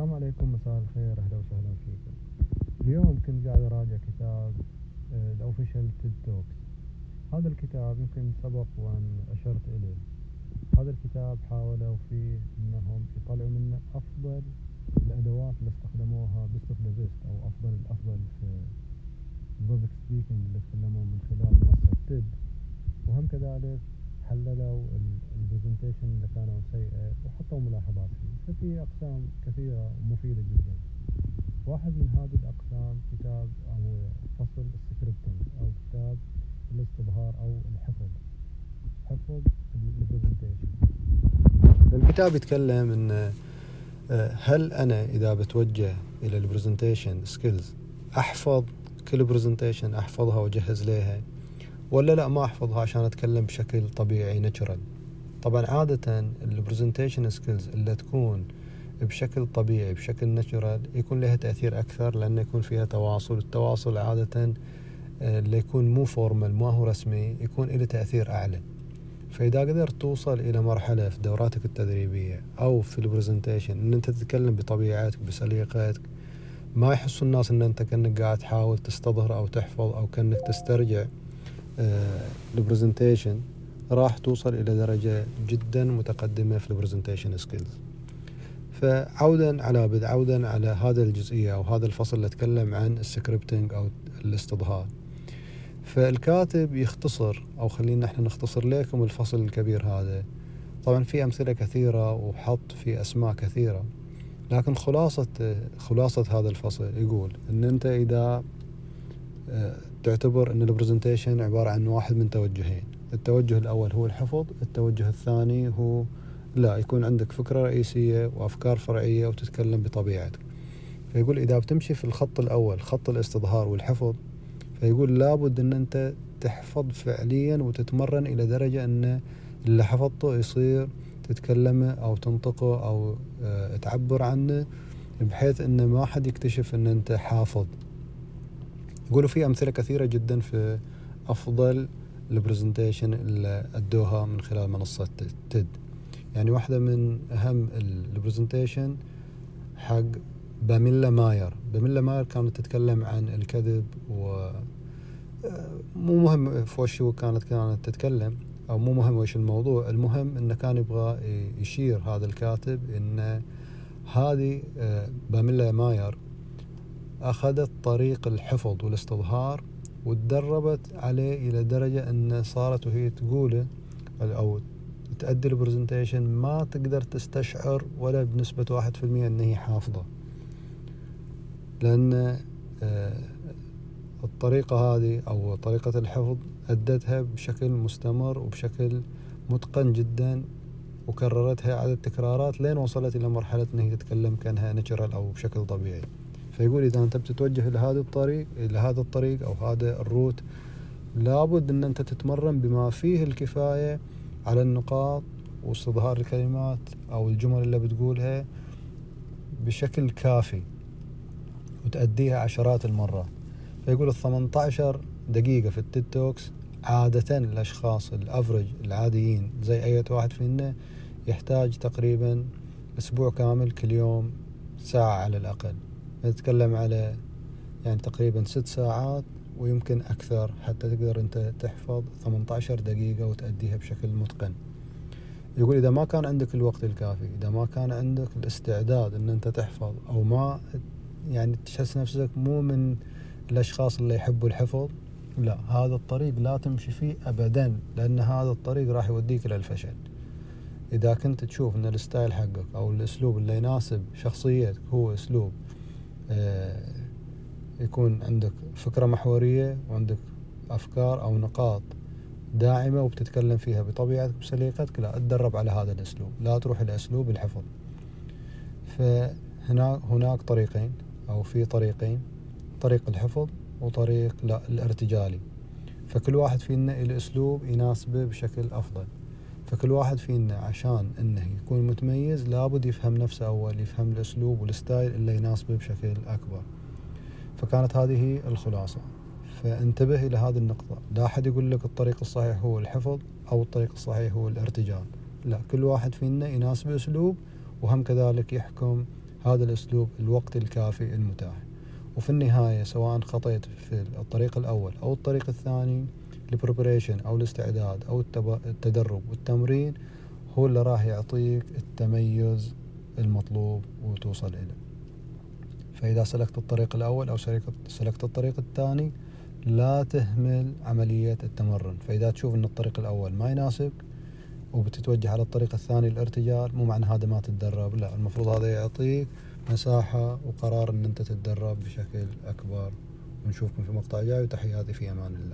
السلام عليكم مساء الخير أهلا وسهلا فيكم. اليوم كنت قاعد أراجع كتاب ال official TED Talks هذا الكتاب يمكن سبق وأن أشرت إليه. هذا الكتاب حاولوا فيه إنهم يطلعوا منه أفضل الأدوات اللي استخدموها best of the best أو أفضل الافضل في ال public speaking اللي تكلموا من خلال منصة TED وهم كذلك حللوا ال presentation اللي كانوا سيئة وحطوا ملاحظات فيه. ففي أقسام كثيرة مفيدة جدا. واحد من هذه الأقسام كتاب أو فصل ال scripting أو كتاب الاستظهار أو الحفظ. حفظ ال presentation الكتاب يتكلم إن آه، هل أنا إذا بتوجه إلى ال presentation skills أحفظ؟ كل presentation أحفظها وأجهز لها. ولا لا ما أحفظها عشان أتكلم بشكل طبيعي natural طبعا عادة ال presentation skills اللي تكون بشكل طبيعي بشكل natural يكون لها تأثير أكثر لأنه يكون فيها تواصل. التواصل عادة آه، اللي يكون مو formal ما هو رسمي يكون له تأثير أعلى. فإذا قدرت توصل إلى مرحلة في دوراتك التدريبية أو في ال presentation إن أنت تتكلم بطبيعتك بسليقتك ما يحسوا الناس إن أنت كأنك قاعد تحاول تستظهر أو تحفظ أو كأنك تسترجع. ال presentation راح توصل إلى درجة جدا متقدمة في ال presentation skills فعودا على بدء عودا على هذا الجزئية أو هذا الفصل اللي أتكلم عن ال scripting أو الاستظهار. فالكاتب يختصر أو خلينا إحنا نختصر لكم الفصل الكبير هذا. طبعا في أمثلة كثيرة وحط في أسماء كثيرة. لكن خلاصة خلاصة هذا الفصل يقول إن أنت إذا آه، تعتبر إن البرزنتيشن عبارة عن واحد من توجهين. التوجه الأول هو الحفظ التوجه الثاني هو لا يكون عندك فكرة رئيسية وأفكار فرعية وتتكلم بطبيعتك. فيقول إذا بتمشي في الخط الأول خط الاستظهار والحفظ فيقول لابد إن أنت تحفظ فعليا وتتمرن إلى درجة إن اللي حفظته يصير تتكلمه أو تنطقه أو آه، تعبر عنه بحيث إن ما حد يكتشف إن أنت حافظ. يقولوا في أمثلة كثيرة جدا في أفضل ال presentation اللي ادوها من خلال منصة TED. يعني واحدة من أهم ال presentation حق باميلا ماير. باميلا ماير كانت تتكلم عن الكذب و مو مهم في كانت كانت تتكلم أو مو مهم وش الموضوع. المهم إنه كان يبغى يشير هذا الكاتب ان هذه آه، باميلا ماير أخذت طريق الحفظ والاستظهار وتدربت عليه إلى درجة أن صارت وهي تقوله أو تأدي ال presentation ما تقدر تستشعر ولا بنسبة واحد في المية أن هي حافظة. لأن آه، الطريقة هذه أو طريقة الحفظ أدتها بشكل مستمر وبشكل متقن جدا وكررتها عدد تكرارات لين وصلت إلى مرحلة أن هي تتكلم كأنها نتشرال أو بشكل طبيعي. فيقول إذا أنت بتتوجه لهذا الطريق إلى هذا الطريق أو هذا الروت لابد أن أنت تتمرن بما فيه الكفاية على النقاط واستظهار الكلمات أو الجمل اللي بتقولها بشكل كافي وتأديها عشرات المرات. فيقول ال 18 دقيقة في التيد توكس عادة الأشخاص الأفرج العاديين زي أي واحد فينا يحتاج تقريبا أسبوع كامل كل يوم ساعة على الأقل. نتكلم على يعني تقريبا ست ساعات ويمكن أكثر حتى تقدر أنت تحفظ 18 دقيقة وتأديها بشكل متقن. يقول إذا ما كان عندك الوقت الكافي إذا ما كان عندك الاستعداد أن أنت تحفظ أو ما يعني تحس نفسك مو من الأشخاص اللي يحبوا الحفظ لا هذا الطريق لا تمشي فيه أبدا لأن هذا الطريق راح يوديك إلى الفشل. إذا كنت تشوف أن الستايل حقك أو الأسلوب اللي يناسب شخصيتك هو أسلوب يكون عندك فكرة محورية وعندك أفكار أو نقاط داعمة وبتتكلم فيها بطبيعتك بسليقتك لا تدرب على هذا الأسلوب. لا تروح إلى أسلوب الحفظ. فهناك هناك طريقين أو في طريقين طريق الحفظ وطريق لا الارتجالي. فكل واحد فينا الأسلوب يناسبه بشكل أفضل. فكل واحد فينا عشان إنه يكون متميز لابد يفهم نفسه أول يفهم الأسلوب والستايل اللي يناسبه بشكل أكبر. فكانت هذه الخلاصة. فانتبه إلى هذه النقطة. لا أحد يقول لك الطريق الصحيح هو الحفظ أو الطريق الصحيح هو الارتجال. لا كل واحد فينا يناسبه أسلوب وهم كذلك يحكم هذا الأسلوب الوقت الكافي المتاح. وفي النهاية سواء خطيت في الطريق الأول أو الطريق الثاني ال preparation أو الاستعداد أو التدرب والتمرين هو اللي راح يعطيك التميز المطلوب وتوصل إليه. فإذا سلكت الطريق الأول أو سلكت الطريق الثاني لا تهمل عملية التمرن. فإذا تشوف أن الطريق الأول ما يناسبك وبتتوجه على الطريق الثاني الارتجال مو معنى هذا ما تتدرب لا المفروض هذا يعطيك مساحة وقرار أن أنت تتدرب بشكل أكبر. ونشوفكم في مقطع جاي وتحياتي في أمان الله.